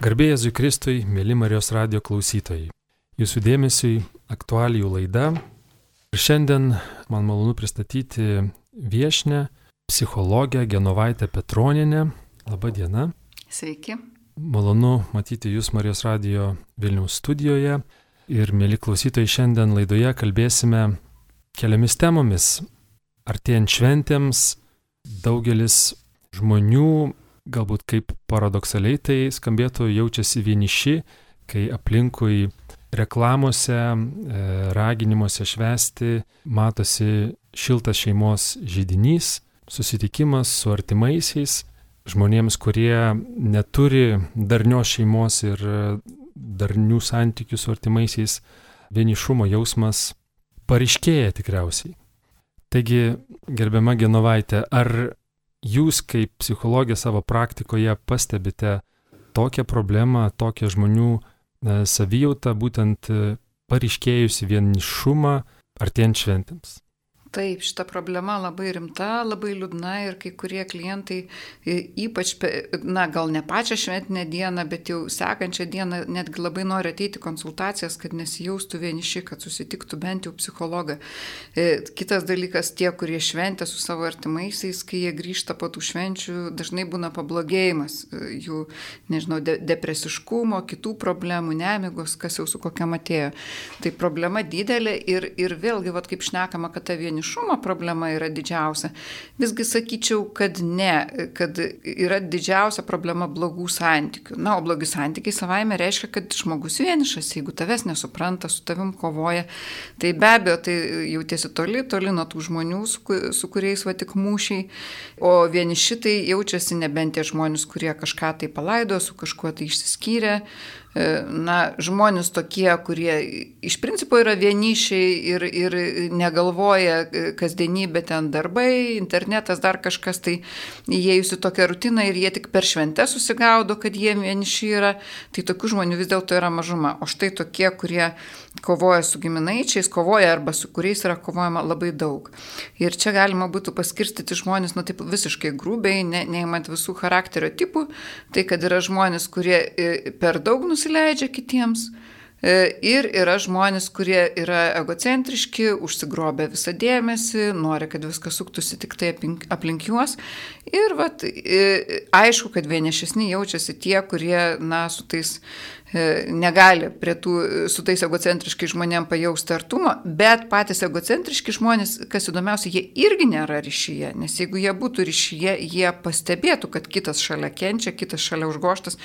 Garbėjai Jėzui Kristui, mėly Marijos radio klausytojai. Jūsų dėmesiui aktualijų laida. Ir šiandien man malonu pristatyti viešnę, psichologę Genovaitę Petroninę. Labą dieną. Sveiki. Malonu matyti Jūs Marijos radio Vilniaus studijoje. Ir mėly klausytojai, šiandien laidoje kalbėsime keliomis temomis. Artėjant šventėms, daugelis žmonių galbūt kaip paradoksaliai tai skambėtų, jaučiasi vieniši, kai aplinkui reklamose, e, raginimuose švesti matosi šiltas šeimos žydinys, susitikimas su artimaisiais, žmonėms, kurie neturi darnios šeimos ir darnių santykių su artimaisiais, vienišumo jausmas pariškėja tikriausiai. Taigi, gerbiama Genovaitė, ar jūs kaip psichologė savo praktikoje pastebite tokią problemą, tokią žmonių e, savijautą, būtent e, pariškėjusi vienišumą artėjant šventėms? Taip, šita problema labai rimta, labai liūdna ir kai kurie klientai, ypač, na, gal ne pačią šventinę dieną, bet jau sekančią dieną netgi labai nori ateiti konsultacijas, kad nesijaustų vieniši, kad susitiktų bent jau psichologą. E, kitas dalykas, tie, kurie šventė su savo artimaisiais, kai jie grįžta po tų švenčių, dažnai būna pablogėjimas e, jų, nežinau, de depresiškumo, kitų problemų, nemigos, kas jau su kokia atėjo. Tai problema didelė ir, ir vėlgi, vat, kaip šnekama, kad ta vieniši vienišumo problema yra didžiausia. Visgi sakyčiau, kad ne, kad yra didžiausia problema blogų santykių. Na, o blogi santykiai savaime reiškia, kad žmogus vienišas, jeigu tavęs nesupranta, su tavim kovoja, tai be abejo, tai jautiesi toli, toli nuo tų žmonių, su, kuriais va tik mūšiai, o vieniši tai jaučiasi nebent tie žmonės, kurie kažką tai palaido, su kažkuo tai išsiskyrė, na, žmonės tokie, kurie iš principo yra vienišiai ir, ir negalvoja e, kasdienybė ten darbai, internetas, dar kažkas, tai įėjusi tokią rutiną ir jie tik per šventę susigaudo, kad jie vieniši yra, tai tokių žmonių vis dėlto yra mažuma. O štai tokie, kurie kovoja su giminaičiais, kovoja arba su kuriais yra kovojama labai daug. Ir čia galima būtų paskirstyti žmonės, nu taip visiškai grubiai, ne, neįmant visų charakterio tipų, tai kad yra žmonės, kurie e, per daug nusileidžia kitiems. E, ir yra žmonės, kurie yra egocentriški, užsigrobę visą dėmesį, nori, kad viskas suktųsi tik tai aplink, juos. Ir vat, e, aišku, kad vienišesni jaučiasi tie, kurie, na, su tais E, negali prie tų, su tais egocentriškai žmonėm pajausti artumo, bet patys egocentriški žmonės, kas įdomiausia, jie irgi nėra ryšyje, nes jeigu jie būtų ryšyje, jie pastebėtų, kad kitas šalia kenčia, kitas šalia užgoštas,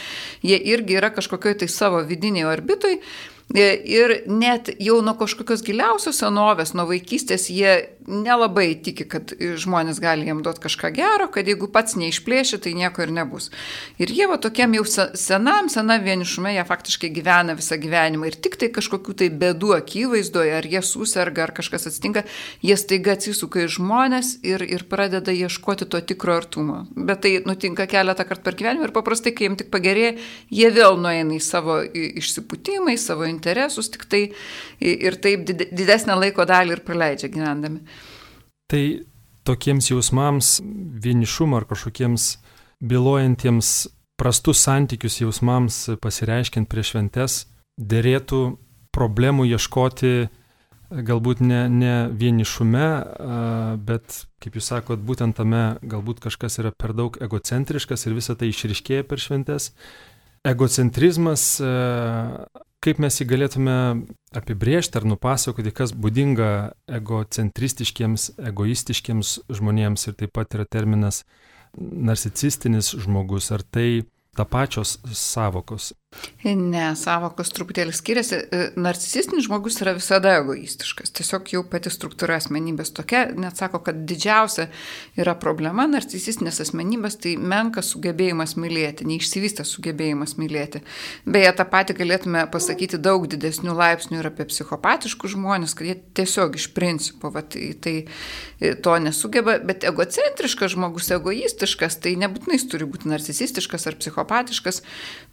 jie irgi yra kažkokioj tai savo vidiniai orbitoj. E, ir net jau nuo kažkokios giliausios senovės, nuo vaikystės, jie nelabai tiki, kad žmonės gali jiem duoti kažką gero, kad jeigu pats neišplėši, tai nieko ir nebus. Ir jie va tokiam jau senam, senam vienišume, jie faktiškai gyvena visą gyvenimą ir tik tai kažkokių tai bedų akivaizdoje, ar jie susirga, ar kažkas atsitinka, jie staiga atsisuka į žmonės ir, ir pradeda ieškoti to tikro artumo. Bet tai nutinka keletą kartų per gyvenimą ir paprastai, kai jiems tik pagerėja, jie vėl nueina į savo išsiputimą, į savo interesus, tik tai ir taip didesnę laiko dalį ir praleidžia gyvendami. Tai tokiems jausmams, vienišumo ar kažkokiems bilojantiems prastus santykius jausmams pasireiškiant prieš šventes, dėrėtų problemų ieškoti galbūt ne, ne vienišume, bet, kaip jūs sakot, būtent tame galbūt kažkas yra per daug egocentriškas ir visa tai išriškėja per šventes. Egocentrizmas kaip mes jį galėtume apibriežti ar nupasakoti, kas būdinga egocentristiškiems, egoistiškiems žmonėms ir taip pat yra terminas narcisistinis žmogus, ar tai tapačios savokos. Ne, savokos truputėlį skiriasi. E, narcisistinis žmogus yra visada egoistiškas. Tiesiog jau pati struktūra asmenybės tokia, net sako, kad didžiausia yra problema narcisistinės asmenybės, tai menkas sugebėjimas mylėti, neišsivystęs sugebėjimas mylėti. Beje, tą patį galėtume pasakyti daug didesnių laipsnių ir apie psichopatiškus žmonės, kad jie tiesiog iš principo va, tai, tai to nesugeba, bet egocentriškas žmogus, egoistiškas, tai nebūtinai jis turi būti narcisistiškas ar psichopatiškas,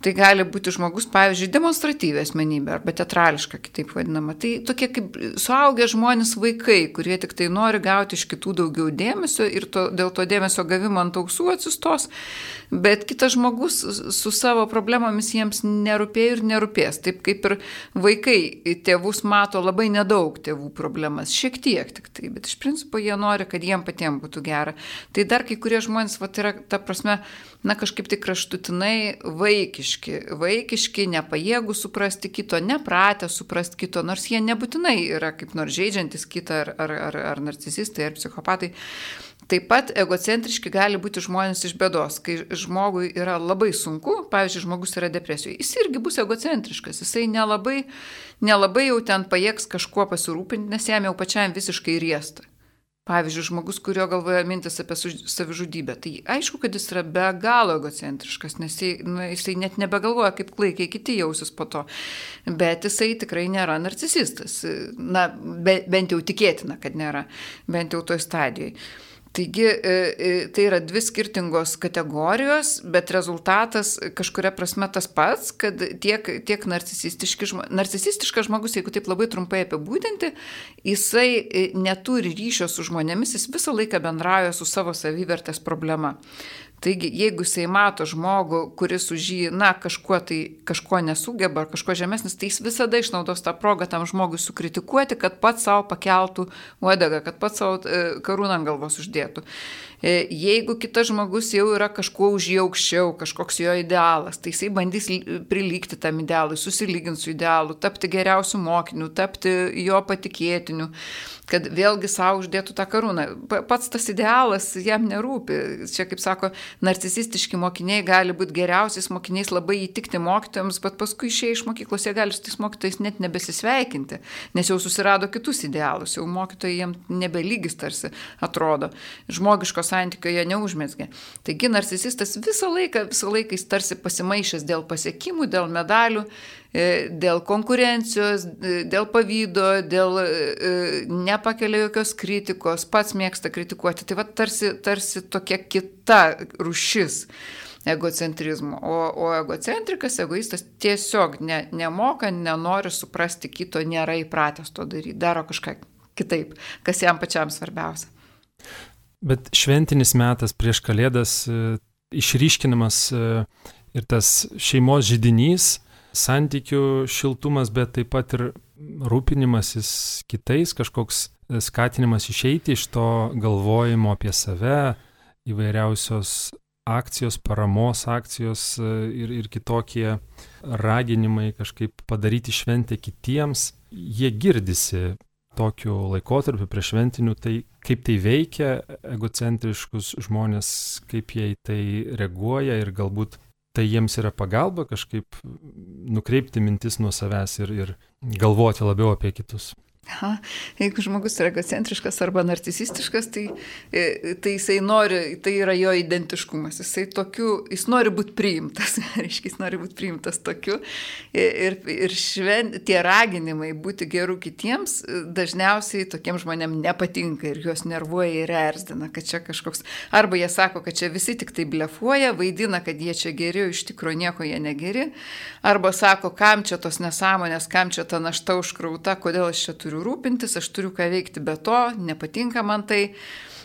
tai gali būti žmogus, pavyzdžiui, demonstratyvė asmenybė arba teatrališka, kitaip vadinama. Tai tokie kaip suaugę žmonės vaikai, kurie tik tai nori gauti iš kitų daugiau dėmesio ir to, dėl to dėmesio gavimo ant auksų atsistos, bet kitas žmogus su savo problemomis jiems nerūpėjo ir nerūpės. Taip kaip ir vaikai tėvus mato labai nedaug tėvų problemas, šiek tiek tik tai, bet iš principo jie nori, kad jiem patiems būtų gera. Tai dar kai kurie žmonės, va, yra ta prasme, na kažkaip tik kraštutinai vaikiški, vaikiški, nepajėgų suprasti kito, nepratę suprasti kito, nors jie nebūtinai yra kaip nors žaidžiantis kitą ar, ar, ar, ar narcisistai, ar psichopatai. Taip pat egocentriški gali būti žmonės iš bėdos, kai žmogui yra labai sunku, pavyzdžiui, žmogus yra depresijoje, jis irgi bus egocentriškas, jisai nelabai, nelabai jau ten pajėgs kažkuo pasirūpinti, nes jam jau pačiam visiškai riesta. Pavyzdžiui, žmogus, kurio galvoja mintis apie savižudybę, tai aišku, kad jis yra be galo egocentriškas, nes jisai, nu, jisai net nebegalvoja, kaip klaikiai kiti jausis po to. Bet jisai tikrai nėra narcisistas. Na, be, bent jau tikėtina, kad nėra, bent jau toj stadijoje. Taigi e, e, tai yra dvi skirtingos kategorijos, bet rezultatas kažkuria prasme tas pats, kad tiek, tiek narcisistiški, narcisistiškas žmogus, jeigu taip labai trumpai apibūdinti, jisai e, neturi ryšio su žmonėmis, jis visą laiką bendrauja su savo savivertės problema. Taigi, jeigu jisai mato žmogų, kuris už jį, na, kažkuo tai, kažko nesugeba ar kažko žemesnis, tai jis visada išnaudos tą progą tam žmogui sukritikuoti, kad pats savo pakeltų uodegą, kad pats savo e, karūną ant galvos uždėtų. E, jeigu kitas žmogus jau yra kažkuo už jį aukščiau, kažkoks jo idealas, tai jisai bandys prilygti tam idealui, susilyginti su idealu, tapti geriausiu mokiniu, tapti jo patikėtiniu, kad vėlgi savo uždėtų tą karūną. Pats tas idealas jam nerūpi. Čia, kaip sako, narcisistiški mokiniai gali būti geriausiais mokiniais, labai įtikti mokytojams, bet paskui išėję iš mokyklos jie gali su tais mokytojais net nebesisveikinti, nes jau susirado kitus idealus, jau mokytojai jiems nebelygis tarsi atrodo. Žmogiškos santykio jie neužmėsgė. Taigi narcisistas visą laiką, visą laiką jis tarsi pasimaišęs dėl pasiekimų, dėl medalių, e, dėl konkurencijos, e, dėl pavydo, dėl e, nepakelia jokios kritikos, pats mėgsta kritikuoti. Tai va tarsi, tarsi tokia kita rušis egocentrizmo. O, o egocentrikas, egoistas tiesiog ne, nemoka, nenori suprasti kito, nėra įpratęs to daryti, daro kažką kitaip, kas jam pačiam svarbiausia. Bet šventinis metas prieš Kalėdas e, išryškinamas e, ir tas šeimos žydinys, santykių šiltumas, bet taip pat ir rūpinimasis kitais, kažkoks e, skatinimas išeiti iš to galvojimo apie save, įvairiausios akcijos, paramos akcijos ir, ir kitokie raginimai kažkaip padaryti šventę kitiems, jie girdisi tokiu laikotarpiu prieš šventiniu, tai kaip tai veikia egocentriškus žmonės, kaip jie į tai reaguoja ir galbūt tai jiems yra pagalba kažkaip nukreipti mintis nuo savęs ir, ir galvoti labiau apie kitus. Ha, jeigu žmogus yra egocentriškas arba narcisistiškas, tai, e, tai jisai nori, tai yra jo identiškumas, jisai tokiu, jis nori būti priimtas, reiškia, jis nori būti priimtas tokiu. Ir, ir šven, tie raginimai būti gerų kitiems dažniausiai tokiem žmonėm nepatinka ir juos nervuoja ir erzdina, kad čia kažkoks, arba jie sako, kad čia visi tik tai blefuoja, vaidina, kad jie čia geri, iš tikrųjų nieko jie negeri, arba sako, kam čia tos nesąmonės, kam čia ta našta užkrauta, kodėl aš čia turiu turiu rūpintis, aš turiu ką veikti be to, nepatinka man tai.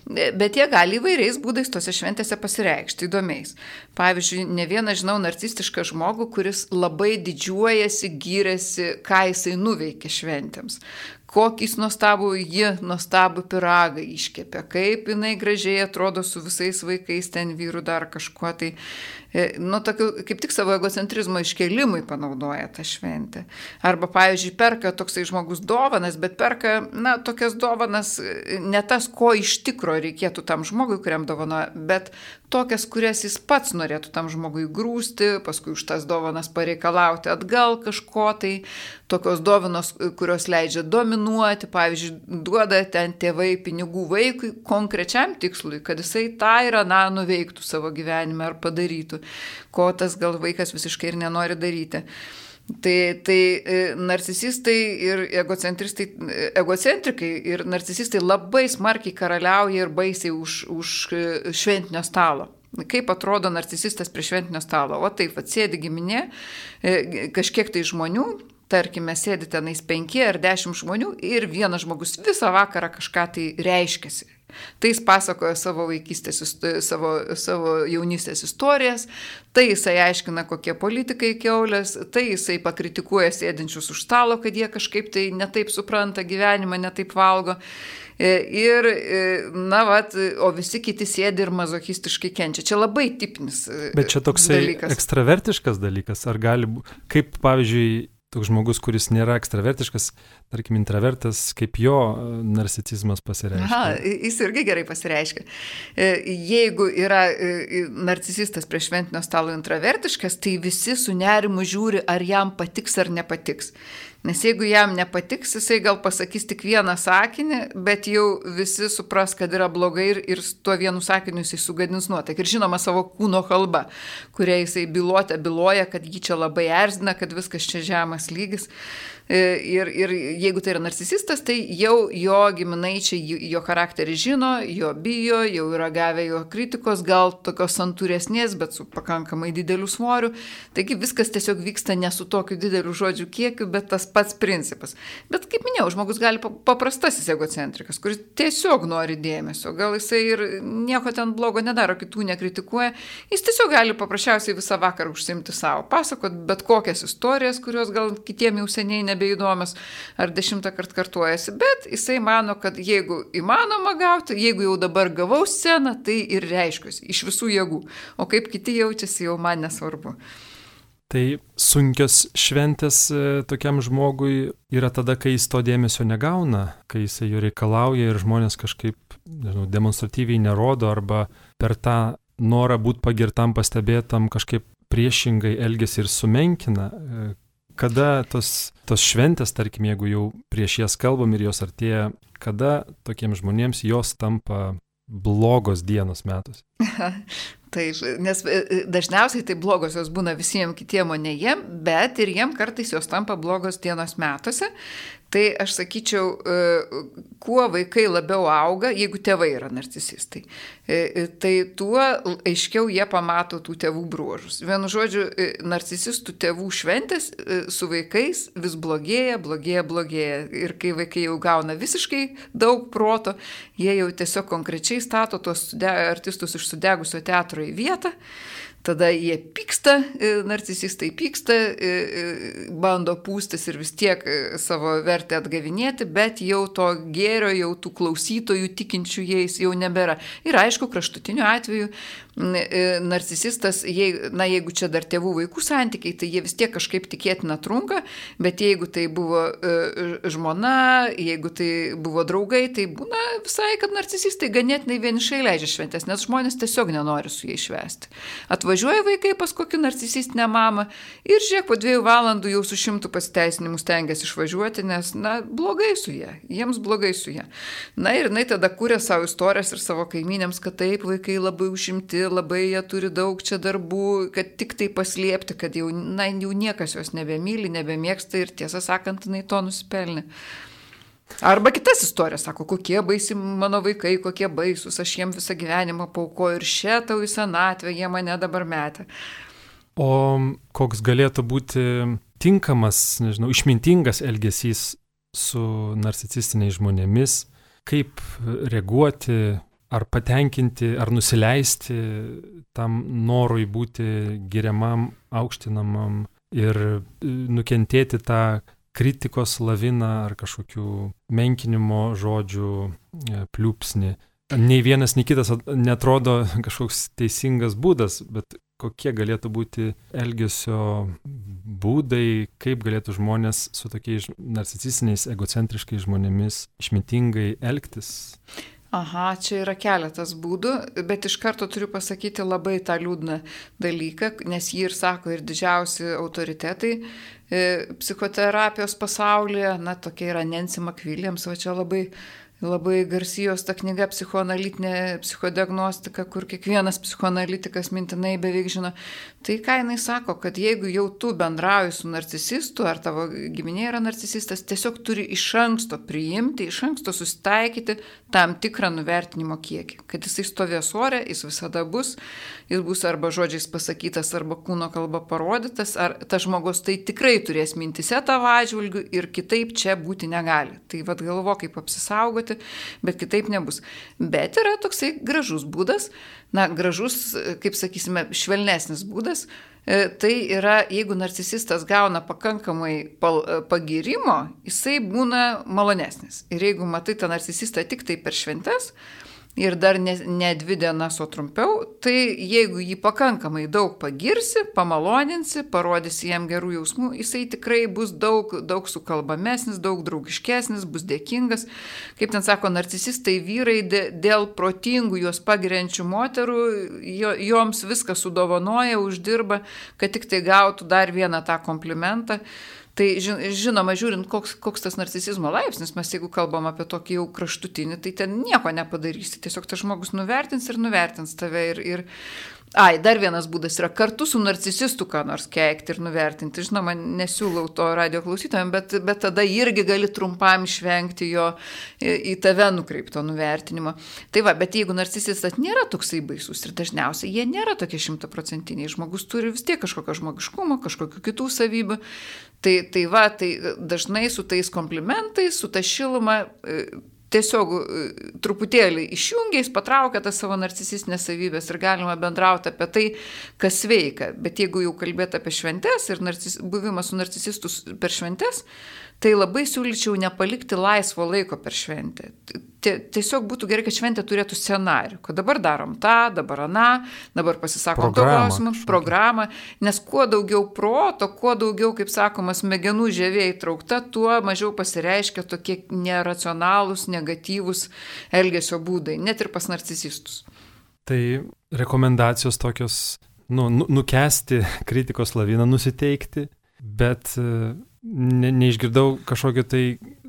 Bet jie gali įvairiais būdais tose šventėse pasireikšti įdomiais. Pavyzdžiui, ne vieną žinau narcistišką žmogų, kuris labai didžiuojasi, gyrėsi, ką jisai nuveikė šventėms kokį nuostabų ji nuostabų piragą iškepė, kaip jinai gražiai atrodo su visais vaikais, ten vyrų dar kažkuo tai, e, nu, tokiu, kaip tik savo egocentrizmo iškelimui panaudoja tą šventę. Arba, pavyzdžiui, perka toksai žmogus dovanas, bet perka, na, tokias dovanas e, ne tas, ko iš tikro reikėtų tam žmogui, kuriam dovanoja, bet tokias, kurias jis pats norėtų tam žmogui grūsti, paskui už tas dovanas pareikalauti atgal kažko tai, tokios dovanos, kurios leidžia dominuoti, pavyzdžiui, duoda ten tėvai pinigų vaikui konkrečiam tikslui, kad jisai tą ir aną nuveiktų savo gyvenime ar padarytų, ko tas gal vaikas visiškai ir nenori daryti. Tai, tai e, narcisistai ir egocentristai, e, egocentrikai ir narcisistai labai smarkiai karaliauja ir baisiai už, už e, šventinio stalo. Kaip atrodo narcisistas prie šventinio stalo? O taip, atsėdi giminė, kažkiek tai žmonių, tarkime, sėdi tenais penki ar dešimt žmonių ir vienas žmogus visą vakarą kažką tai reiškiasi. Tai jis pasakoja savo vaikystės, savo, savo jaunystės istorijas, tai jisai aiškina, kokie politikai keulės, tai jisai pakritikuoja sėdinčius už stalo, kad jie kažkaip tai netaip supranta gyvenimą, netaip valgo. E, ir, e, na, vat, o visi kiti sėdi ir mazochistiškai kenčia. Čia labai tipinis. E, Bet čia toksai dalykas. ekstravertiškas dalykas. Ar gali, kaip pavyzdžiui, toks žmogus, kuris nėra ekstravertiškas, tarkim, intravertas, kaip jo e, narcisizmas pasireiškia? Aha, jis irgi gerai pasireiškia. E, jeigu yra e, narcisistas prie šventinio stalo intravertiškas, tai visi su nerimu žiūri, ar jam patiks ar nepatiks. Nes jeigu jam nepatiks, jisai gal pasakys tik vieną sakinį, bet jau visi supras, kad yra blogai ir, ir tuo vienu sakiniu jisai sugadins nuotaiką. Ir žinoma savo kūno kalba, kuria jisai biluotė, biloja, kad jį čia labai erzina, kad viskas čia žemas lygis. E, ir, ir jeigu tai yra narcisistas, tai jau jo giminaičiai jo charakterį žino, jo bijo, jau yra gavę jo kritikos, gal tokios santūresnės, bet su pakankamai dideliu svoriu. Taigi viskas tiesiog vyksta ne su tokiu dideliu žodžių kiekiu, bet tas pats principas. Bet kaip minėjau, žmogus gali paprastasis egocentrikas, kuris tiesiog nori dėmesio, gal jisai ir nieko ten blogo nedaro, kitų nekritikuoja, jis tiesiog gali paprasčiausiai visą vakarą užsimti savo, pasakot bet kokias istorijas, kurios gal kitiem jau seniai ne nebeįdomios ar dešimtą kartą kartuojasi, bet jisai mano, kad jeigu įmanoma gauti, jeigu jau dabar gavau sceną, tai ir reiškiuosi iš visų jėgų, o kaip kiti jaučiasi jau man nesvarbu. Tai sunkios šventės e, tokiam žmogui yra tada, kai jis to dėmesio negauna, kai jisai jo reikalauja ir žmonės kažkaip, nežinau, demonstratyviai nerodo arba per tą norą būti pagirtam, pastebėtam kažkaip priešingai elgesi ir sumenkina. Kada tos, tos šventės, tarkim, jeigu jau prieš jas kalbam ir jos artėja, kada tokiems žmonėms jos tampa blogos dienos metus? Taip, nes e, e, dažniausiai tai blogosios būna visiems kitiem, o ne jiem, bet ir jiem kartais jos tampa blogos dienos metuose, Tai aš sakyčiau, e, kuo vaikai labiau auga, jeigu tėvai yra narcisistai, e, e, tai tuo aiškiau jie pamato tų tėvų bruožus. Vienu žodžiu, narcisistų tėvų šventės su vaikais vis blogėja, blogėja, blogėja. Ir kai vaikai jau gauna visiškai daug proto, jie jau tiesiog konkrečiai stato tuos artistus iš sudegusio teatro į vietą tada jie pyksta, e, narcisistai pyksta, e, e, bando pūstis ir vis tiek savo vertę atgavinėti, bet jau to gėrio, jau tų klausytojų tikinčių jais jau nebėra. Ir aišku, kraštutiniu atveju narcisistas, jei, na jeigu čia dar tėvų vaikų santykiai, tai jie vis tiek kažkaip tikėtina trunka, bet jeigu tai buvo žmona, jeigu tai buvo draugai, tai būna visai, kad narcisistai ganėtinai vienišai leidžia šventės, nes žmonės tiesiog nenori su jais švesti. Atvažiuoja atvažiuoja vaikai pas kokį narcisistinę mamą ir žiūrėk, po dviejų valandų jau su šimtų pasiteisinimų stengiasi išvažiuoti, nes, na, blogai su jie, jiems blogai su jie. Na ir jinai tada kūrė savo istorijas ir savo kaimynėms, kad taip, vaikai labai užimti, labai jie turi daug čia darbų, kad tik tai paslėpti, kad jau, na, jau niekas jos nebemyli, nebemėgsta ir tiesą sakant, jinai to nusipelnė. Arba kitas istorijas, sako, kokie baisi mano vaikai, kokie baisus, aš jiem visą gyvenimą paukoju ir šitą į senatvę, jie mane dabar metė. O koks galėtų būti tinkamas, nežinau, išmintingas elgesys su narcisistiniais žmonėmis, kaip reaguoti, ar patenkinti, ar nusileisti tam norui būti geriamam, aukštinamam ir nukentėti tą kritikos laviną ar kažkokių menkinimo žodžių e, pliūpsnį. Nei vienas, nei kitas netrodo kažkoks teisingas būdas, bet kokie galėtų būti elgesio būdai, kaip galėtų žmonės su tokiais narcisistiniais, egocentriškais žmonėmis išmintingai elgtis. Aha, čia yra keletas būdų, bet iš karto turiu pasakyti labai tą liūdną dalyką, nes jį ir sako ir didžiausi autoritetai e, psichoterapijos pasaulyje, na tokia yra Nancy McWilliams, o čia labai Labai garsijos ta knyga psichoanalitinė psichodiagnostika, kur kiekvienas psichoanalitikas mintinai beveik žino. Tai ką jinai sako, kad jeigu jau tu bendrauji su narcisistu ar tavo giminė yra narcisistas, tiesiog turi iš anksto priimti, iš anksto susitaikyti tam tikrą nuvertinimo kiekį. Kad jisai stovės ore, jis visada bus, jis bus arba žodžiais pasakytas, arba kūno kalba parodytas, ar tas žmogus tai tikrai turės mintise tavo atžvilgių ir kitaip čia būti negali. Tai vad galvo, kaip apsisaugoti pasakoti, bet kitaip nebus. Bet yra toksai gražus būdas, na, gražus, kaip sakysime, švelnesnis būdas. E, tai yra, jeigu narcisistas gauna pakankamai pagirimo, jisai būna malonesnis. Ir jeigu matai tą narcisistą tik tai per šventes, ir dar ne, ne dvi dienas, o trumpiau, tai jeigu jį pakankamai daug pagirsi, pamaloninsi, parodysi jam gerų jausmų, jisai tikrai bus daug, daug sukalbamesnis, daug draugiškesnis, bus dėkingas. Kaip ten sako, narcisistai vyrai dėl protingų juos pagiriančių moterų, jo, joms viską sudovanoja, uždirba, kad tik tai gautų dar vieną tą komplimentą. Tai žinoma, žiūrint, koks, koks tas narcisizmo laipsnis, mes jeigu kalbam apie tokį jau kraštutinį, tai ten nieko nepadarysi. Tiesiog tas žmogus nuvertins ir nuvertins tave ir, ir Ai, dar vienas būdas yra kartu su narcisistu ką nors keikti ir nuvertinti. Žinoma, nesiūlau to radio klausytojams, bet, bet tada irgi gali trumpam išvengti jo į tave nukreipto nuvertinimo. Tai va, bet jeigu narcisistas nėra toksai baisus ir dažniausiai jie nėra tokie šimtaprocentiniai, žmogus turi vis tiek kažkokio žmogiškumo, kažkokių kitų savybių. Tai, tai va, tai dažnai su tais komplimentais, su ta šiluma tiesiog e, truputėlį išjungia, jis patraukia tas savo narcisistinės savybės ir galima bendrauti apie tai, kas veikia. Bet jeigu jau kalbėti apie šventes ir narcis, buvimą su narcisistu per šventes, tai labai siūlyčiau nepalikti laisvo laiko per šventę. Tiesiog būtų gerai, kad šventė turėtų scenarių, kad dabar darom tą, dabar aną, dabar pasisakom to klausimą, programą, nes kuo daugiau proto, kuo daugiau, kaip sakoma, smegenų žėvė įtraukta, tuo mažiau pasireiškia tokie neracionalūs, negatyvūs elgesio būdai, net ir pas narcisistus. Tai rekomendacijos tokios, nu, nu nukesti kritikos laviną, nusiteikti, bet ne, neišgirdau kažkokio tai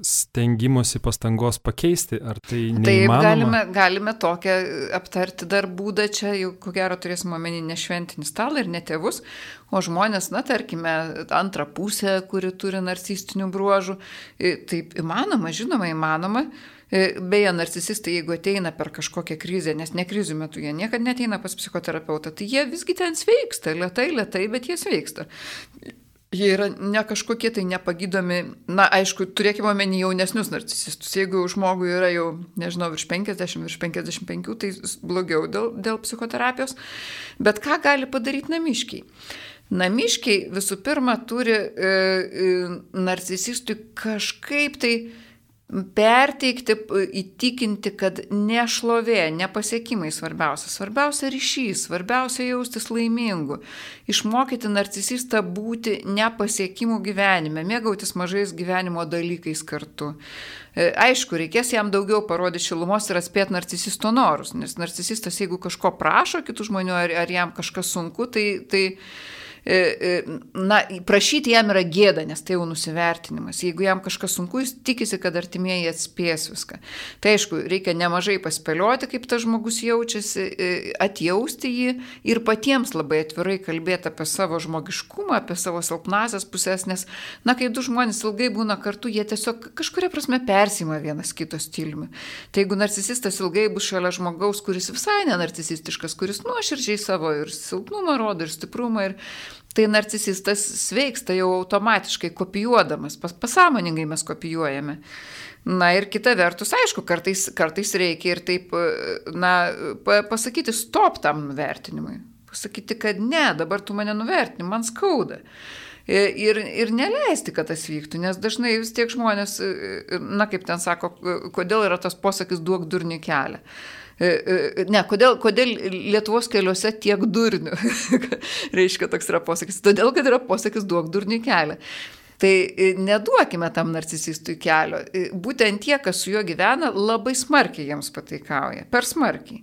stengimosi pastangos pakeisti, ar tai neįmanoma? Taip, galime, galime tokią aptarti dar būdą, čia jau ko gero turėsime omeny ne šventinį stalą ir ne tėvus, o žmonės, na, tarkime, antrą pusę, kuri turi narcistinių bruožų. Taip įmanoma, žinoma, įmanoma. Beje, narcisistai, jeigu ateina per kažkokią krizę, nes ne krizių metu jie niekada neteina pas psichoterapeutą, tai jie visgi ten sveiksta, lietai, lietai, bet jie sveiksta. Jie yra ne kažkokie tai nepagydomi, na aišku, turėkime omeny jaunesnius narcisistus. Jeigu žmogui yra jau, nežinau, virš 50, virš 55, tai blogiau dėl, dėl psichoterapijos. Bet ką gali padaryti namiškiai? Namiškiai visų pirma turi e, e, narcisistui kažkaip tai perteikti, įtikinti, kad ne šlovė, ne pasiekimai svarbiausia. Svarbiausia ryšys, svarbiausia jaustis laimingu. Išmokyti narcisistą būti nepasiekimų gyvenime, mėgautis mažais gyvenimo dalykais kartu. E, aišku, reikės jam daugiau parodyti šilumos ir atspėti narcisisto norus, nes narcisistas, jeigu kažko prašo kitų žmonių ar, ar jam kažkas sunku, tai, tai na, prašyti jam yra gėda, nes tai jau nusivertinimas. Jeigu jam kažkas sunku, jis tikisi, kad artimieji atspės viską. Tai aišku, reikia nemažai paspėlioti, kaip tas žmogus jaučiasi, e, atjausti jį ir patiems labai atvirai kalbėti apie savo žmogiškumą, apie savo silpnasias pusės, nes, na, kai du žmonės ilgai būna kartu, jie tiesiog kažkuria prasme persima vienas kito stiliumi. Tai jeigu narcisistas ilgai bus šalia žmogaus, kuris visai nenarcisistiškas, kuris nuoširdžiai savo ir silpnumą rodo, ir stiprumą, ir tai narcisistas sveiksta jau automatiškai kopijuodamas, pas, pasąmoningai mes kopijuojame. Na ir kita vertus, aišku, kartais, kartais reikia ir taip, na, pasakyti stop tam vertinimui. Pasakyti, kad ne, dabar tu mane nuvertini, man skauda. Ir, ir neleisti, kad tas vyktų, nes dažnai vis tiek žmonės, na kaip ten sako, kodėl yra tas posakis duok durni kelią. E, e, ne, kodėl, kodėl Lietuvos keliuose tiek durnių? Reiškia, toks yra posakis. Todėl, kad yra posakis duok durnių kelią. Tai e, neduokime tam narcisistui kelio. Būtent tie, kas su juo gyvena, labai smarkiai jiems pataikauja. Per smarkiai.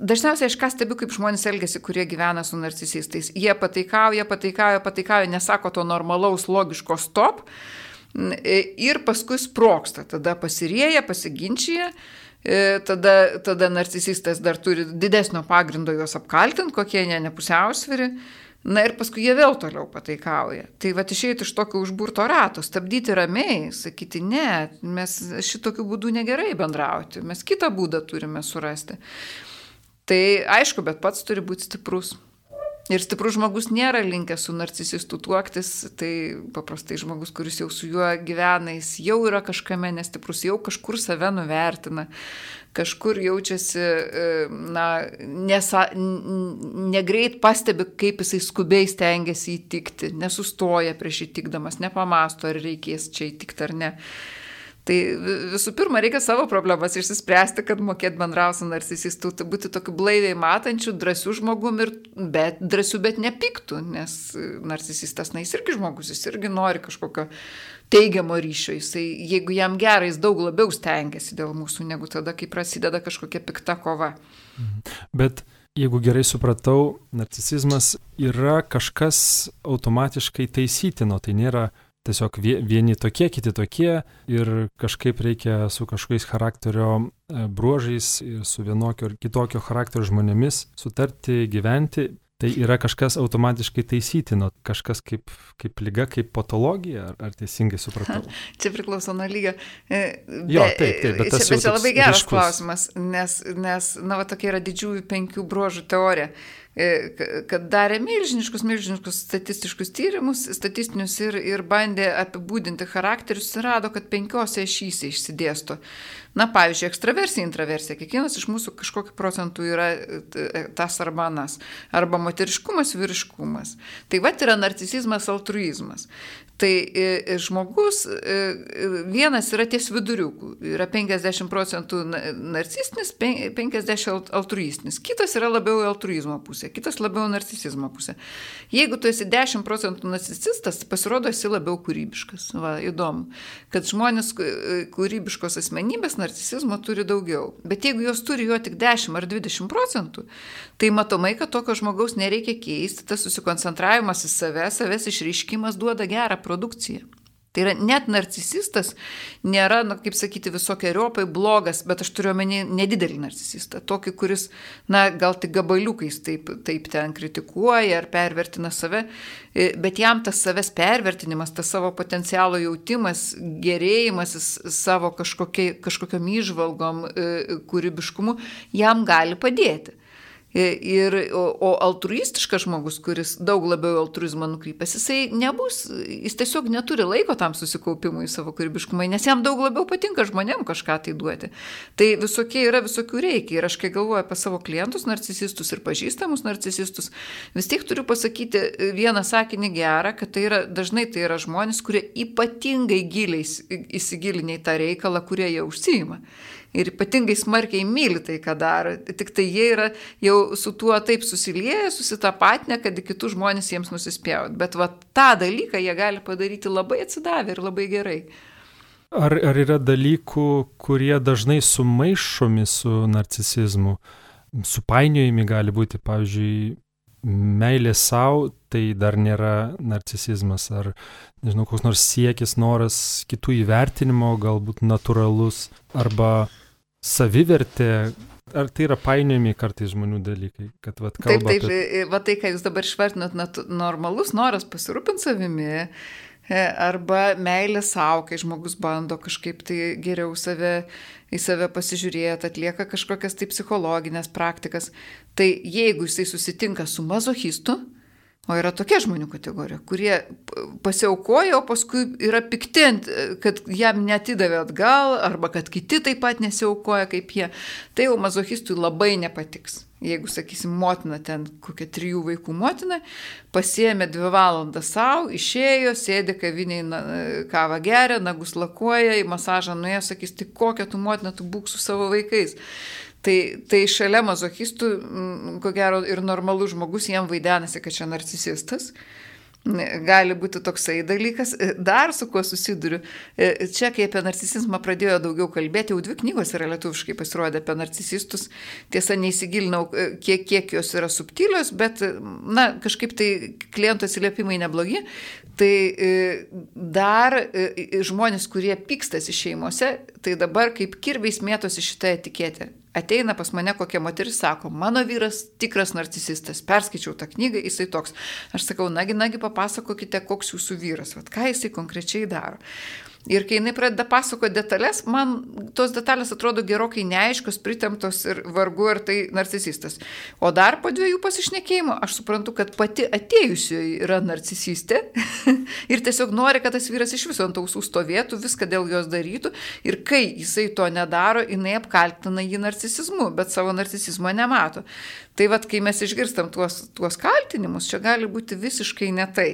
Dažniausiai aš ką stebiu, kaip žmonės elgesi, kurie gyvena su narcisistais. Jie pataikauja, pataikauja, pataikauja, nesako to normalaus, logiško stop ir paskui sproksta, tada pasirėja, pasiginčia. Tada, tada narcisistas dar turi didesnio pagrindo juos apkaltinti, kokie jie nepusiausviri. Na ir paskui jie vėl toliau pataikauja. Tai va išeiti iš tokio užburto rato, stabdyti ramiai, sakyti, ne, mes šitokiu būdu negerai bendrauti, mes kitą būdą turime surasti. Tai aišku, bet pats turi būti stiprus. Ir stiprus žmogus nėra linkęs su narcisistu tuoktis, tai paprastai žmogus, kuris jau su juo gyvena, jis jau yra kažkame nestiprus, jau kažkur save nuvertina, kažkur jaučiasi, e, na, nesa, negreit pastebi, kaip jisai skubiai stengiasi įtikti, nesustoja prieš įtikdamas, nepamasto, ar reikės čia įtikti ar ne. Tai visų pirma, reikia savo problemas išsispręsti, kad mokėt bendrauti su narcisistu, tai būti tokiu blaiviai matančiu, drąsiu žmogum ir bet, drąsiu, bet nepiktų, nes narcisistas, na, jis irgi žmogus, jis irgi nori kažkokio teigiamo ryšio, jisai, jeigu jam gerai, jis daug labiau stengiasi dėl mūsų, negu tada, kai prasideda kažkokia pikta kova. Mhm. Bet jeigu gerai supratau, narcisizmas yra kažkas automatiškai taisytino, tai nėra tiesiog vieni tokie, kiti tokie ir kažkaip reikia su kažkokiais charakterio e, bruožais ir su vienokio ir kitokio charakterio žmonėmis sutarti, gyventi. Tai yra kažkas automatiškai taisytino, kažkas kaip, kaip lyga, kaip patologija, ar, ar teisingai supratau? Čia priklauso nuo lygio. E, be, jo, taip, taip, bet tas čia, bet čia labai geras ryškus. klausimas, nes, nes, na, va, tokia yra didžiųjų penkių bruožų teorija. E, kad darė milžiniškus, milžiniškus statistiškus tyrimus, statistinius ir, ir bandė apibūdinti charakterius ir rado, kad penkiose šyse išsidėsto. Na, pavyzdžiui, ekstraversija, intraversija. Kiekvienas iš mūsų kažkokiu procentu yra e, tas arba anas. Arba moteriškumas, vyriškumas. Tai va yra narcisizmas, altruizmas. Tai e, žmogus vienas yra ties viduriukų. Yra 50 procentų narcistinis, 50 altruistinis. Kitas yra labiau altruizmo pusė, kitas labiau narcisizmo pusė. Jeigu tu esi 10 procentų narcisistas, pasirodo esi labiau kūrybiškas. Va, įdomu, kad žmonės kūrybiškos asmenybės narcisizmo turi daugiau. Bet jeigu jos turi jo tik 10 ar 20 procentų, tai matomai, kad tokio žmogaus nereikia keisti, tas susikoncentravimas į save, savęs išreiškimas duoda gerą produkciją. Tai yra net narcisistas nėra, na, kaip sakyti, visokiojopai blogas, bet aš turiu omeny nedidelį narcisistą. Tokį, kuris, na, gal tik gabaliukais taip, taip ten kritikuoja ar pervertina save, e, bet jam tas savęs pervertinimas, tas savo potencialo jautimas, gerėjimas savo kažkokiam išvalgom, e, kūrybiškumu, jam gali padėti. Ir, o, o altruistiškas žmogus, kuris daug labiau altruizmą nukrypęs, jisai nebus, jis tiesiog neturi laiko tam susikaupimui savo kūrybiškumai, nes jam daug labiau patinka žmonėm kažką tai duoti. Tai visokie yra visokių reikia. Ir aš kai galvoju apie savo klientus, narcisistus ir pažįstamus narcisistus, vis tiek turiu pasakyti vieną sakinį gerą, kad tai yra, dažnai tai yra žmonės, kurie ypatingai giliai įsigilinę į tą reikalą, kurie jie užsijima ir ypatingai smarkiai myli tai, ką daro. Tik tai jie yra jau su tuo taip susilieję, susitapatinę, kad kitus žmonės jiems nusispjaut. Bet va tą dalyką jie gali padaryti labai atsidavę ir labai gerai. Ar, ar yra dalykų, kurie dažnai sumaišomi su narcisizmu? Supainiojami gali būti, pavyzdžiui, meilė savo, tai dar nėra narcisizmas, ar, nežinau, koks nors siekis, noras kitų įvertinimo, galbūt natūralus, arba savivertė, ar tai yra painiojami kartais žmonių dalykai, kad vat. Taip, taip, apie... va tai, ką jūs dabar išvardinat, normalus noras pasirūpinti savimi, arba meilė savo, kai žmogus bando kažkaip tai geriau save, į save pasižiūrėti, atlieka kažkokias tai psichologinės praktikas. Tai jeigu jisai susitinka su mazochistu, O yra tokia žmonių kategorija, kurie pasiaukoja, o paskui yra pikti, kad jam netidavė atgal, arba kad kiti taip pat nesiaukoja kaip jie. Tai jau mazochistui labai nepatiks. Jeigu, sakysim, motina ten, kokia trijų vaikų motina, pasiemė dvi valandas savo, išėjo, sėdi kaviniai, kavą geria, nagus lakuoja, į masažą nuėjo, sakys, tai kokia tu motina, tu būk su savo vaikais. Tai, tai šalia mazochistų, ko gero, ir normalus žmogus jiem vaidenasi, kad čia narcisistas. Gali būti toksai dalykas. Dar su kuo susiduriu. E, čia, kai apie narcisizmą pradėjo daugiau kalbėti, jau dvi knygos yra lietuviškai pasirodę apie narcisistus. Tiesa, neįsigilinau, e, kiek, kiek jos yra subtilios, bet, na, kažkaip tai klientų atsiliepimai neblogi. Tai e, dar žmonės, kurie pykstasi šeimose, tai dabar kaip kirbiais mėtosi šitą etiketę ateina pas mane kokia moteris, sako, mano vyras tikras narcisistas, perskaičiau tą knygą, jisai toks. Aš sakau, nagi, nagi, papasakokite, koks jūsų vyras, vat, ką jisai konkrečiai daro. Ir kai jinai pradeda pasakoti detalės, man tos detalės atrodo gerokai neaiškios, pritemtos ir vargu ar tai narcisistas. O dar po dviejų pasišnekėjimų aš suprantu, kad pati atėjusioji yra narcisistė ir tiesiog nori, kad tas vyras iš viso ant ausų stovėtų, viską dėl jos darytų. Ir kai jisai to nedaro, jinai apkaltina jį narcisizmu, bet savo narcisizmo nemato. Tai vad, kai mes išgirstam tuos, tuos kaltinimus, čia gali būti visiškai ne tai.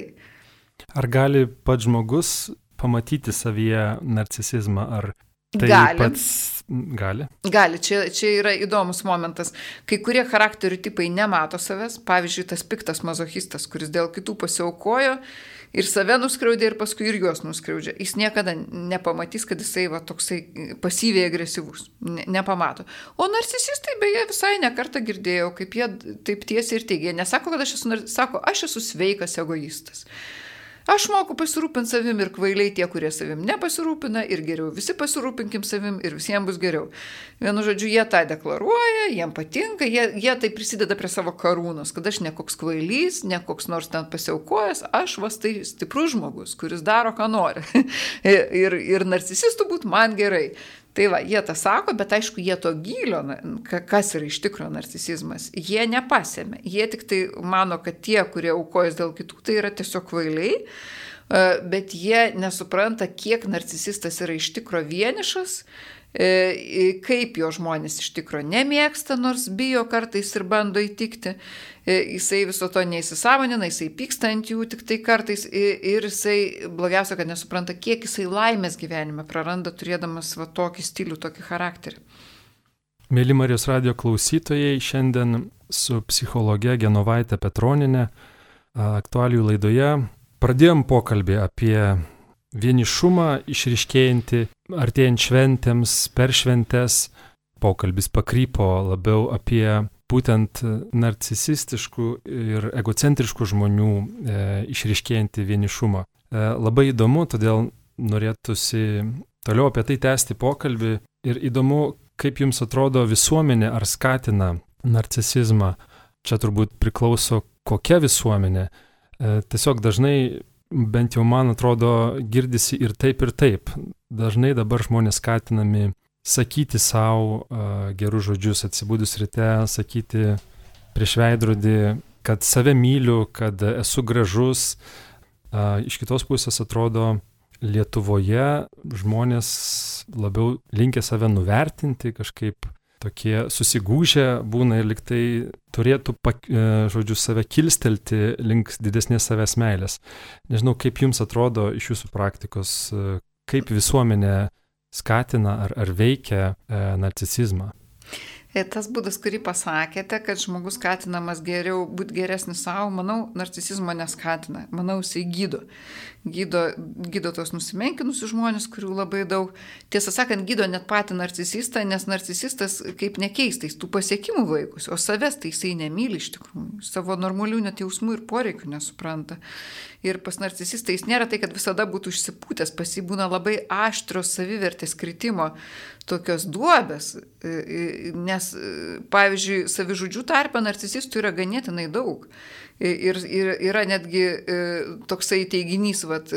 Ar gali pats žmogus pamatyti savyje narcisizmą, ar tai gali. pats gali? Gali, čia, čia yra įdomus momentas. Kai kurie charakterių tipai nemato savęs, pavyzdžiui, tas piktas mazochistas, kuris dėl kitų pasiaukojo ir save nuskriaudė ir paskui ir juos nuskriaudžia. Jis niekada nepamatys, kad jisai va, toksai pasyviai agresyvus. Ne, nepamato. O narcisistai beje visai nekartą girdėjau, kaip jie taip tiesiai ir teigia. Nesako, kad aš esu, sako, aš esu sveikas egoistas. Aš moku pasirūpinti savim ir kvailiai tie, kurie savim nepasirūpina ir geriau visi pasirūpinkim savim ir visiems bus geriau. Vienu žodžiu, jie tą deklaruoja, jiem patinka, jie, jie tai prisideda prie savo karūnos, kad aš ne koks kvailys, ne koks nors ten pasiaukojęs, aš vas tai stiprus žmogus, kuris daro, ką nori. ir, ir narcisistų būt man gerai. Tai va, jie tą sako, bet aišku, jie to gilio, kas yra iš tikrųjų narcisizmas, jie nepasėmė. Jie tik tai mano, kad tie, kurie aukojas dėl kitų, tai yra tiesiog kvailiai, bet jie nesupranta, kiek narcisistas yra iš tikrųjų vienišas E, kaip jo žmonės iš tikrųjų nemėgsta, nors bijo kartais ir bando įtikti. E, jisai viso to neįsisamonina, jisai pyksta ant jų tik tai kartais ir jisai blogiausia, kad nesupranta, kiek jisai laimės gyvenime praranda, turėdamas va tokį stilių, tokį charakterį. Mėly Marijos radio klausytojai, šiandien su psichologe Genovaitė Petroninė aktualių laidoje pradėjom pokalbį apie vienišumą išriškėjantį artėjant šventėms, per šventes. Pokalbis pakrypo labiau apie būtent narcisistiškų ir egocentriškų žmonių e, išriškėjantį vienišumą. E, labai įdomu, todėl norėtųsi toliau apie tai tęsti pokalbį ir įdomu, kaip jums atrodo visuomenė ar skatina narcisizmą. Čia turbūt priklauso kokia visuomenė. E, tiesiog dažnai bent jau man atrodo, girdisi ir taip, ir taip. Dažnai dabar žmonės skatinami sakyti savo uh, gerus žodžius atsibūdus ryte, sakyti prieš veidrodį, kad save myliu, kad esu gražus. Uh, iš kitos pusės atrodo, Lietuvoje žmonės labiau linkia save nuvertinti, kažkaip tokie susigūžę būna ir liktai turėtų, e, žodžiu, save kilstelti link didesnės savęs meilės. Nežinau, kaip jums atrodo iš jūsų praktikos, e, kaip visuomenė skatina ar, ar veikia e, narcisizmą. Tas būdas, kurį pasakėte, kad žmogus skatinamas geriau būti geresnis savo, manau, narcisizmo neskatina. Manau, jisai gydo. Gydo, gydo tos nusimenkinusius žmonės, kurių labai daug. Tiesą sakant, gydo net patį narcisistą, nes narcisistas kaip nekeistais tų pasiekimų vaikus, o savęs tai jisai nemyli iš tikrųjų. Savo normalių net jausmų ir poreikių nesupranta. Ir pas narcisistą jis nėra tai, kad visada būtų išsipūtęs, pas jį būna labai aštrios savivertės kritimo tokios duobės, nes, pavyzdžiui, savižudžių tarpe narcisistų yra ganėtinai daug. Ir, ir yra netgi toksai teiginys, vat,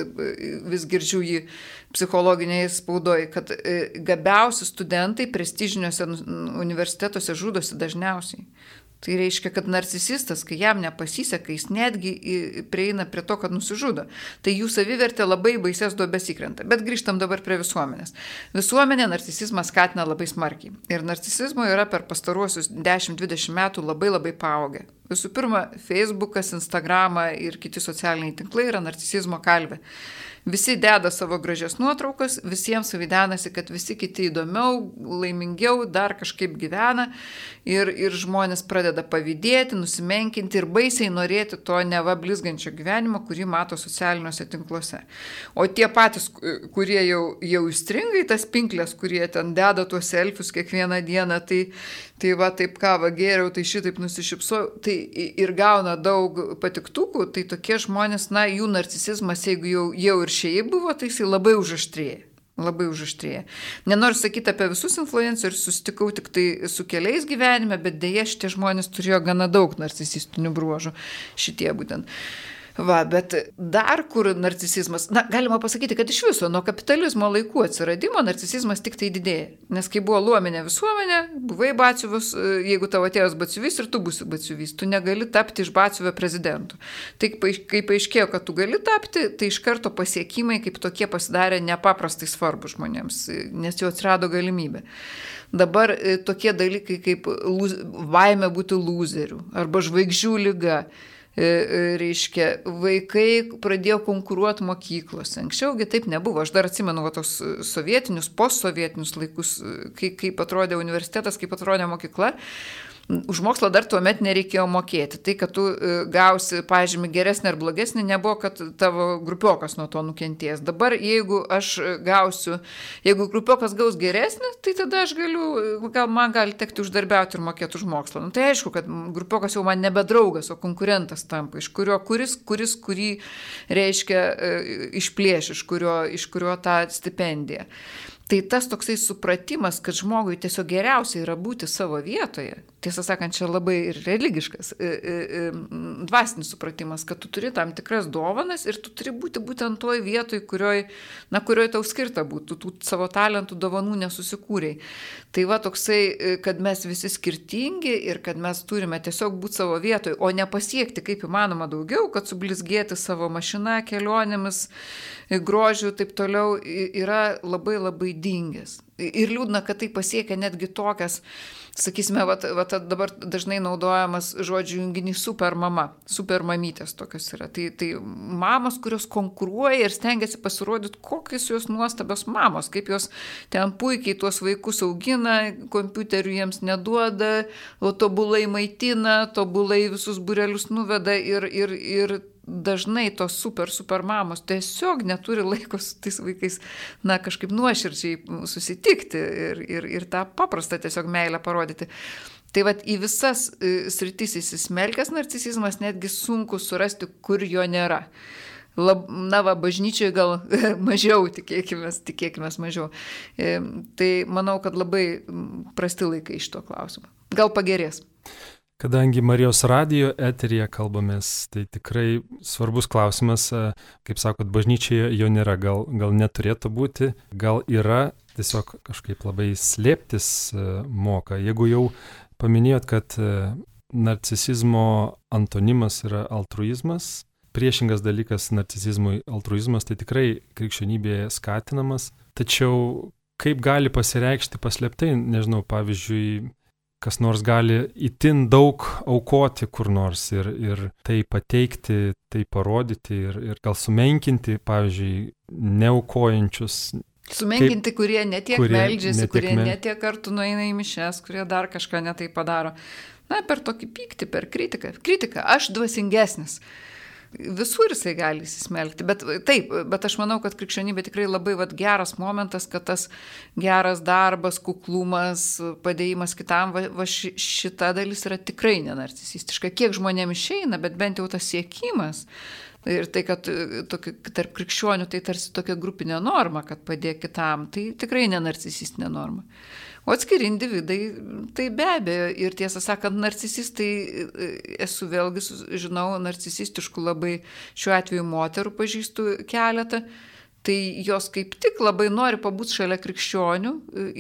vis girdžiu jį psichologinėje spaudoje, kad gabiausi studentai prestižiniuose universitetuose žudosi dažniausiai. Tai reiškia, kad narcisistas, kai jam nepasiseka, jis netgi prieina prie to, kad nusižudo. Tai jų savivertė labai baises duobės įkrenta. Bet grįžtam dabar prie visuomenės. Visuomenė narcisizmą skatina labai smarkiai. Ir narcisizmo yra per pastaruosius 10-20 metų labai labai paaugę. Visų pirma, Facebookas, Instagramą ir kiti socialiniai tinklai yra narcisizmo kalvė. Visi deda savo gražias nuotraukas, visiems suvidenasi, kad visi kiti įdomiau, laimingiau, dar kažkaip gyvena ir, ir žmonės pradeda pavydėti, nusimenkinti ir baisiai norėti to neva blizgančio gyvenimo, kurį mato socialiniuose tinkluose. O tie patys, kurie jau, jau įstringa į tas pinklės, kurie ten deda tuos selfius kiekvieną dieną, tai, tai va taip kavą geriau, tai šitaip nusišypsau, tai ir gauna daug patiktukų, tai tokie žmonės, na, jų narcisizmas, jeigu jau, jau ir šiaip buvo, tai jisai labai užaštrėja. Labai užaštrėja. Nenoriu sakyti apie visus influencerius, susitikau tik tai su keliais gyvenime, bet dėja šitie žmonės turėjo gana daug narcisistinių bruožų. Šitie būtent. Uh, Va, bet dar kur narcisizmas, na, galima pasakyti, kad iš viso nuo kapitalizmo laikų atsiradimo narcisizmas tik tai didėja. Nes kai buvo luomenė visuomenė, buvai baciuvus, jeigu tavo tėvas baciuvis ir tu būsi baciuvis, tu negali tapti iš baciuvio prezidentų. Tai kai paaiškėjo, kad tu gali tapti, tai iš karto pasiekimai kaip tokie pasidarė nepaprastai svarbu žmonėms, nes jau atsirado galimybė. Dabar e, tokie dalykai kaip baime būti loserių arba žvaigždžių lyga reiškia, vaikai pradėjo konkuruoti mokyklose. Anksčiaugi taip nebuvo. Aš dar atsimenu va, tos sovietinius, postsovietinius laikus, kai, kaip atrodė universitetas, kaip atrodė mokykla. Už mokslą dar tuo met nereikėjo mokėti. Tai, kad tu e, gausi pažymį geresnį ar blogesnį, nebuvo, kad tavo grupiokas nuo to nukenties. Dabar, jeigu aš gausiu, jeigu grupiokas gaus geresnį, tai tada aš galiu, gal man gali tekti uždarbiauti ir mokėti už mokslą. Nu, tai aišku, kad grupiokas jau man nebe draugas, o konkurentas tampa, iš kurio kuris, kuris kurį reiškia e, išplėš, iš kurio, iš kurio tą stipendiją. Tai tas toksai supratimas, kad žmogui tiesiog geriausia yra būti savo vietoje, tiesą sakant, čia labai ir religiškas, e, e, e, dvasinis supratimas, kad tu turi tam tikras dovanas ir tu turi būti būtent toj vietoj, kurioj, na, kurioj tau skirta būtų, tų savo talentų dovanų nesusikūrėjai. Tai va toksai, kad mes visi skirtingi ir kad mes turime tiesiog būti savo vietoj, o ne pasiekti kaip įmanoma daugiau, kad sublizgėti savo mašiną kelionėmis, grožių ir taip toliau yra labai labai dingęs. Ir liūdna, kad tai pasiekia netgi tokias, sakysime, vat, vat dabar dažnai naudojamas žodžių junginys super mama, super mamytės tokios yra. Tai, tai mamos, kurios konkuruoja ir stengiasi pasirodyti, kokios jos nuostabios mamos, kaip jos ten puikiai tuos vaikus augina, kompiuterių jiems neduoda, tobulai maitina, tobulai visus burelius nuveda ir, ir, ir dažnai tos super, super mamos tiesiog neturi laiko su tais vaikais, na, kažkaip nuoširdžiai susitikti ir, ir, ir tą paprastą tiesiog meilę parodyti. Tai vad į visas e, sritis įsismelkęs narcisizmas netgi sunku surasti, kur jo nėra. Lab, na, va, bažnyčioje gal mažiau, tikėkime, tikėkime mažiau. E, tai manau, kad labai prasti laikai iš to klausimo. Gal pagerės. Kadangi Marijos radijo eterija kalbamės, tai tikrai svarbus klausimas, e, kaip sakot, bažnyčioje jo nėra, gal, gal neturėtų būti, gal yra, tiesiog kažkaip labai slėptis e, moka. Jeigu jau paminėjot, kad e, narcisizmo antonimas yra altruizmas, priešingas dalykas narcisizmui altruizmas, tai tikrai krikščionybėje skatinamas, tačiau kaip gali pasireikšti paslėptai, nežinau, pavyzdžiui, kas nors gali itin daug aukoti kur nors ir, ir tai pateikti, tai parodyti ir, ir gal sumenkinti, pavyzdžiui, neaukojančius. Sumenkinti, kaip, kurie netiek kurie meldžiasi, netiek kurie mel... netiek kartu nueina į mišes, kurie dar kažką netai padaro. Na, per tokį pyktį, per kritiką. Kritika, aš dvasingesnis visur jisai gali įsismelkti. Bet taip, bet aš manau, kad krikščionybė tikrai labai vat, geras momentas, kad tas geras darbas, kuklumas, padėjimas kitam, va, va šita dalis yra tikrai nenarcisistiška. Kiek žmonėms išeina, bet bent jau tas siekimas. Ir tai, kad tokia, tarp krikščionių tai tarsi tokia grupinė norma, kad padėk kitam, tai tikrai nenarcisistinė norma. O atskiri individai, tai be abejo, ir tiesą sakant, narcisistai, esu vėlgi, žinau, narcisistiškų labai šiuo atveju moterų pažįstu keletą, Tai jos kaip tik labai nori pabūti šalia krikščionių,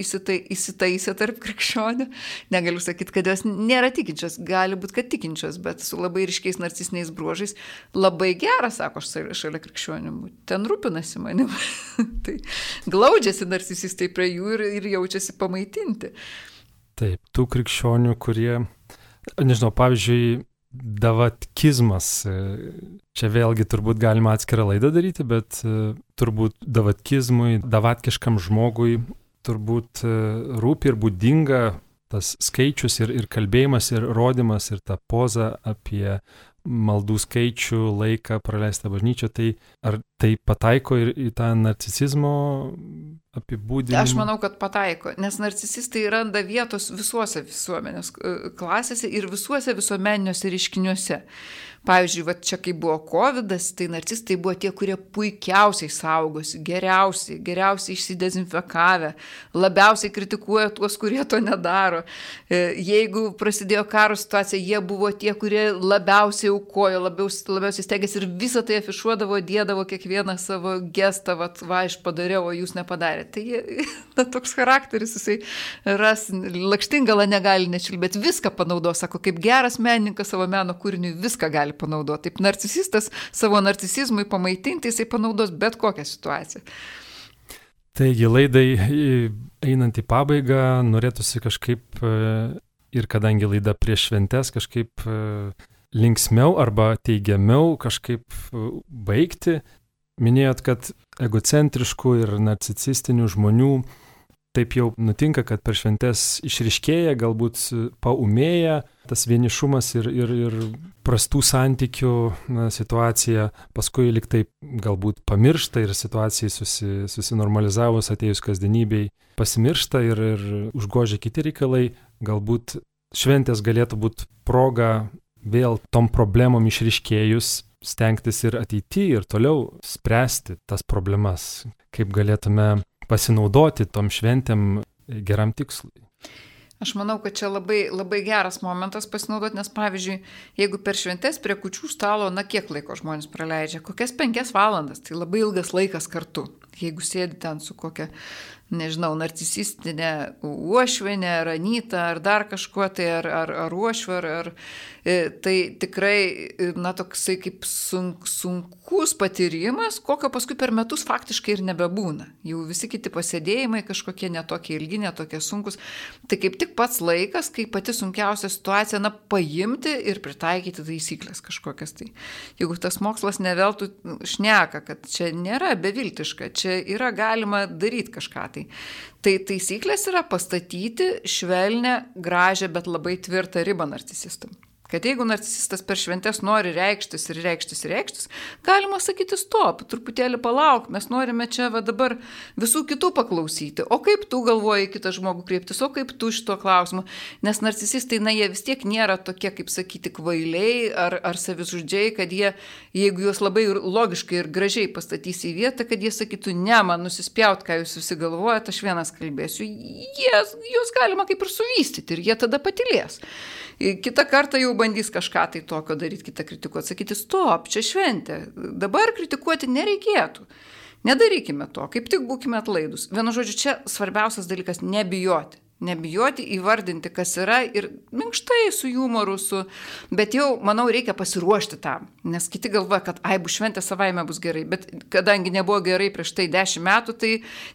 įsitai, įsitaisę tarp krikščionių. Negaliu sakyti, kad jos nėra tikinčios, gali būti, kad tikinčios, bet su labai ryškiais narcisiniais bruožais. Labai gera, sako, aš šalia krikščionių, ten rūpinasi manim. tai glaudžiasi narcisistai prie jų ir, ir jaučiasi pamaitinti. Taip, tų krikščionių, kurie, nežinau, pavyzdžiui, davatkizmas. Čia vėlgi turbūt galima atskirą laidą daryti, bet turbūt davatkizmui, davatkiškam žmogui turbūt rūpi ir būdinga tas skaičius ir, ir kalbėjimas ir rodimas ir ta poza apie maldų skaičių, laiką praleistą bažnyčią, tai ar tai pataiko ir į tą narcisizmo apibūdinimą? Aš manau, kad pataiko, nes narcisistai randa vietos visuose visuomenės e, klasėse ir visuose visuomeniniuose reiškiniuose. Pavyzdžiui, va čia kai buvo COVID, tai narcistai buvo tie, kurie puikiausiai saugosi, geriausiai, geriausiai išsidezinfekavę, labiausiai kritikuoja tuos, kurie to nedaro. E, jeigu prasidėjo karo situacija, jie buvo tie, kurie labiausiai aukojo, labiausiai, labiausiai stengiasi ir visą tai afišuodavo, dėdavo kiekvieną savo gestą, va, va aš padariau, o jūs nepadarėte. Tai jie, na, toks charakteris, jisai ras, lakštingalą negali nečilbėti, viską panaudos, sako, kaip geras menininkas savo meno kūriniui viską gali gali panaudoti. Taip narcisistas savo narcisizmui pamaitinti, jisai panaudos bet kokią situaciją. Taigi laidai einant į pabaigą, norėtųsi kažkaip e, ir kadangi laida prieš šventes kažkaip e, linksmiau arba teigiamiau kažkaip e, baigti. Minėjot, kad egocentriškų ir narcisistinių žmonių taip jau nutinka, kad per šventes išriškėja, galbūt paumėja tas vienišumas ir, ir, ir prastų santykių na, situacija, paskui liktai galbūt pamiršta ir situacijai susi, susinormalizavus atėjus kasdienybei pasimiršta ir, ir užgožia kiti reikalai, galbūt šventės galėtų būti proga vėl tom problemom išriškėjus stengtis ir ateityje ir toliau spręsti tas problemas, kaip galėtume pasinaudoti tom šventėm geram tikslui. Aš manau, kad čia labai, labai geras momentas pasinaudoti, nes pavyzdžiui, jeigu per šventės prie kučių stalo, na kiek laiko žmonės praleidžia, kokias penkias valandas, tai labai ilgas laikas kartu. Jeigu sėdi ten su kokia nežinau, narcisistinė uošvinė, ar anyta, ar dar kažkuo tai, ar, ar, ar uošvė, ar, ar e, tai tikrai, e, na, toksai kaip sunk, sunkus patyrimas, kokio paskui per metus faktiškai ir nebebūna. Jau visi kiti pasėdėjimai kažkokie netokie ilgi, netokie sunkus. Tai kaip tik pats laikas, kai pati sunkiausia situacija, na, paimti ir pritaikyti taisyklės kažkokias. Tai jeigu tas mokslas neveltų šneka, kad čia nėra beviltiška, čia yra galima daryti kažką. Tai Tai. Taisyklės yra pastatyti švelnę, gražią, bet labai tvirtą ribą narcisistam kad jeigu narcisistas per šventes nori reikštis ir reikštis ir reikštis, galima sakyti stop, truputėlį palauk, mes norime čia va dabar visų kitų paklausyti, o kaip tu galvoji kitą žmogų kreiptis, o kaip tu šito klausimu, nes narcisistai, na, jie vis tiek nėra tokie, kaip sakyti, kvailiai ar, ar savižudžiai, kad jie, jeigu juos labai logiškai ir gražiai pastatys į vietą, kad jie sakytų, ne, man nusispjaut, ką jūs visi galvojate, aš vienas kalbėsiu, jie, juos galima kaip ir suvystyti ir jie tada patilės. Kita kartą jau bandys kažką tai tokio daryti, kitą kritikuoti, sakyti, stop, čia šventė, dabar kritikuoti nereikėtų. Nedarykime to, kaip tik būkime atlaidus. Vienu žodžiu, čia svarbiausias dalykas - nebijoti nebijoti įvardinti, kas yra ir minkštai su humoru, su... bet jau, manau, reikia pasiruošti tam, nes kiti galvoja, kad ai, bus šventė savaime bus gerai, bet kadangi nebuvo gerai prieš tai dešimt metų, tai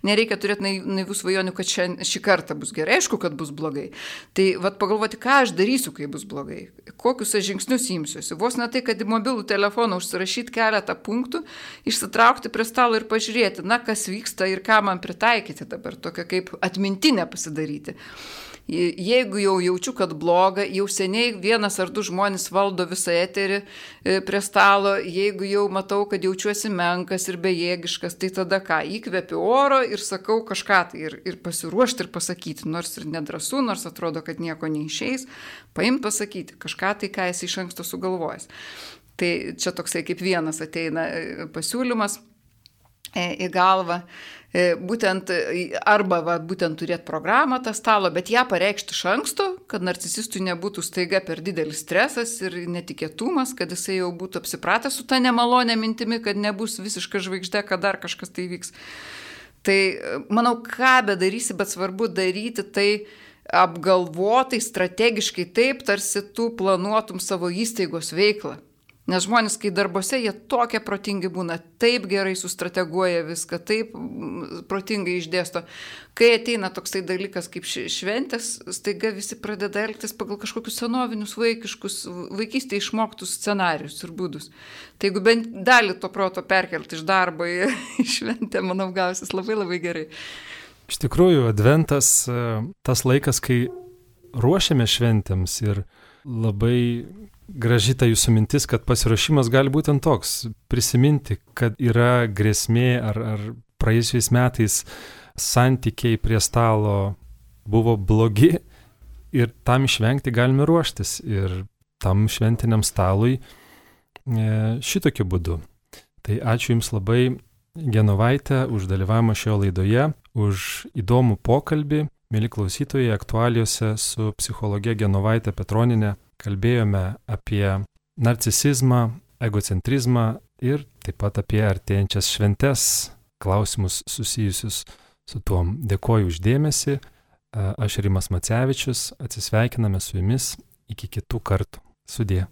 nereikia turėti naivų svajonių, kad šia, šį kartą bus gerai, aišku, kad bus blogai. Tai vad pagalvoti, ką aš darysiu, kai bus blogai, kokius aš žingsnius imsiuosi. Vos ne tai, kad į mobilų telefoną užsirašyti keletą punktų, išsitraukti prie stalo ir pažiūrėti, na, kas vyksta ir ką man pritaikyti dabar, tokia kaip atmintinė pasidaryti. Jeigu jau jaučiu, kad bloga, jau seniai vienas ar du žmonės valdo visą eterį e, prie stalo, jeigu jau matau, kad jaučiuosi menkas ir bejėgiškas, tai tada ką, įkvepiu oro ir sakau kažką tai ir, ir pasiruošti ir pasakyti, nors ir nedrasu, nors atrodo, kad nieko neišeis, paimti pasakyti kažką tai, ką esi iš anksto sugalvojęs. Tai čia toksai kaip vienas ateina e, pasiūlymas e, į galvą. E, būtent e, arba va, būtent turėti programą tą stalo, bet ją pareikšti iš anksto, kad narcisistui nebūtų staiga per didelis stresas ir netikėtumas, kad jisai jau būtų apsipratęs su ta nemalonė mintimi, kad nebus visiška žvaigždė, kad dar kažkas tai vyks. Tai e, manau, ką bedarysi, bet svarbu daryti tai apgalvotai, strategiškai taip, tarsi tu planuotum savo įstaigos veiklą Nes žmonės, kai darbose, jie tokie protingi būna, taip gerai sustrateguoja viską, taip protingai išdėsto. Kai ateina toksai dalykas kaip šventės, staiga visi pradeda elgtis pagal kažkokius senovinius vaikiškus, vaikystėje išmoktus scenarius ir būdus. Tai jeigu bent dalį to proto perkelti iš darbo į šventę, manau, gausis labai labai gerai. Iš tikrųjų, adventas tas laikas, kai ruošiame šventėms ir labai graži ta jūsų mintis, kad pasiruošimas gali būti toks - prisiminti, kad yra grėsmė ar, ar praėjusiais metais santykiai prie stalo buvo blogi ir tam išvengti galime ruoštis ir tam šventiniam stalui e, šitokiu būdu. Tai ačiū Jums labai, Genovaitė, už dalyvavimą šioje laidoje, už įdomų pokalbį. Mėly klausytojai, aktualiuose su psichologė Genovaitė Petroninė kalbėjome apie narcisizmą, egocentrizmą ir taip pat apie artėjančias šventes, klausimus susijusius su tuo. Dėkoju uždėmesi, aš Rimas Macevičius, atsisveikiname su jumis iki kitų kartų. Sudė.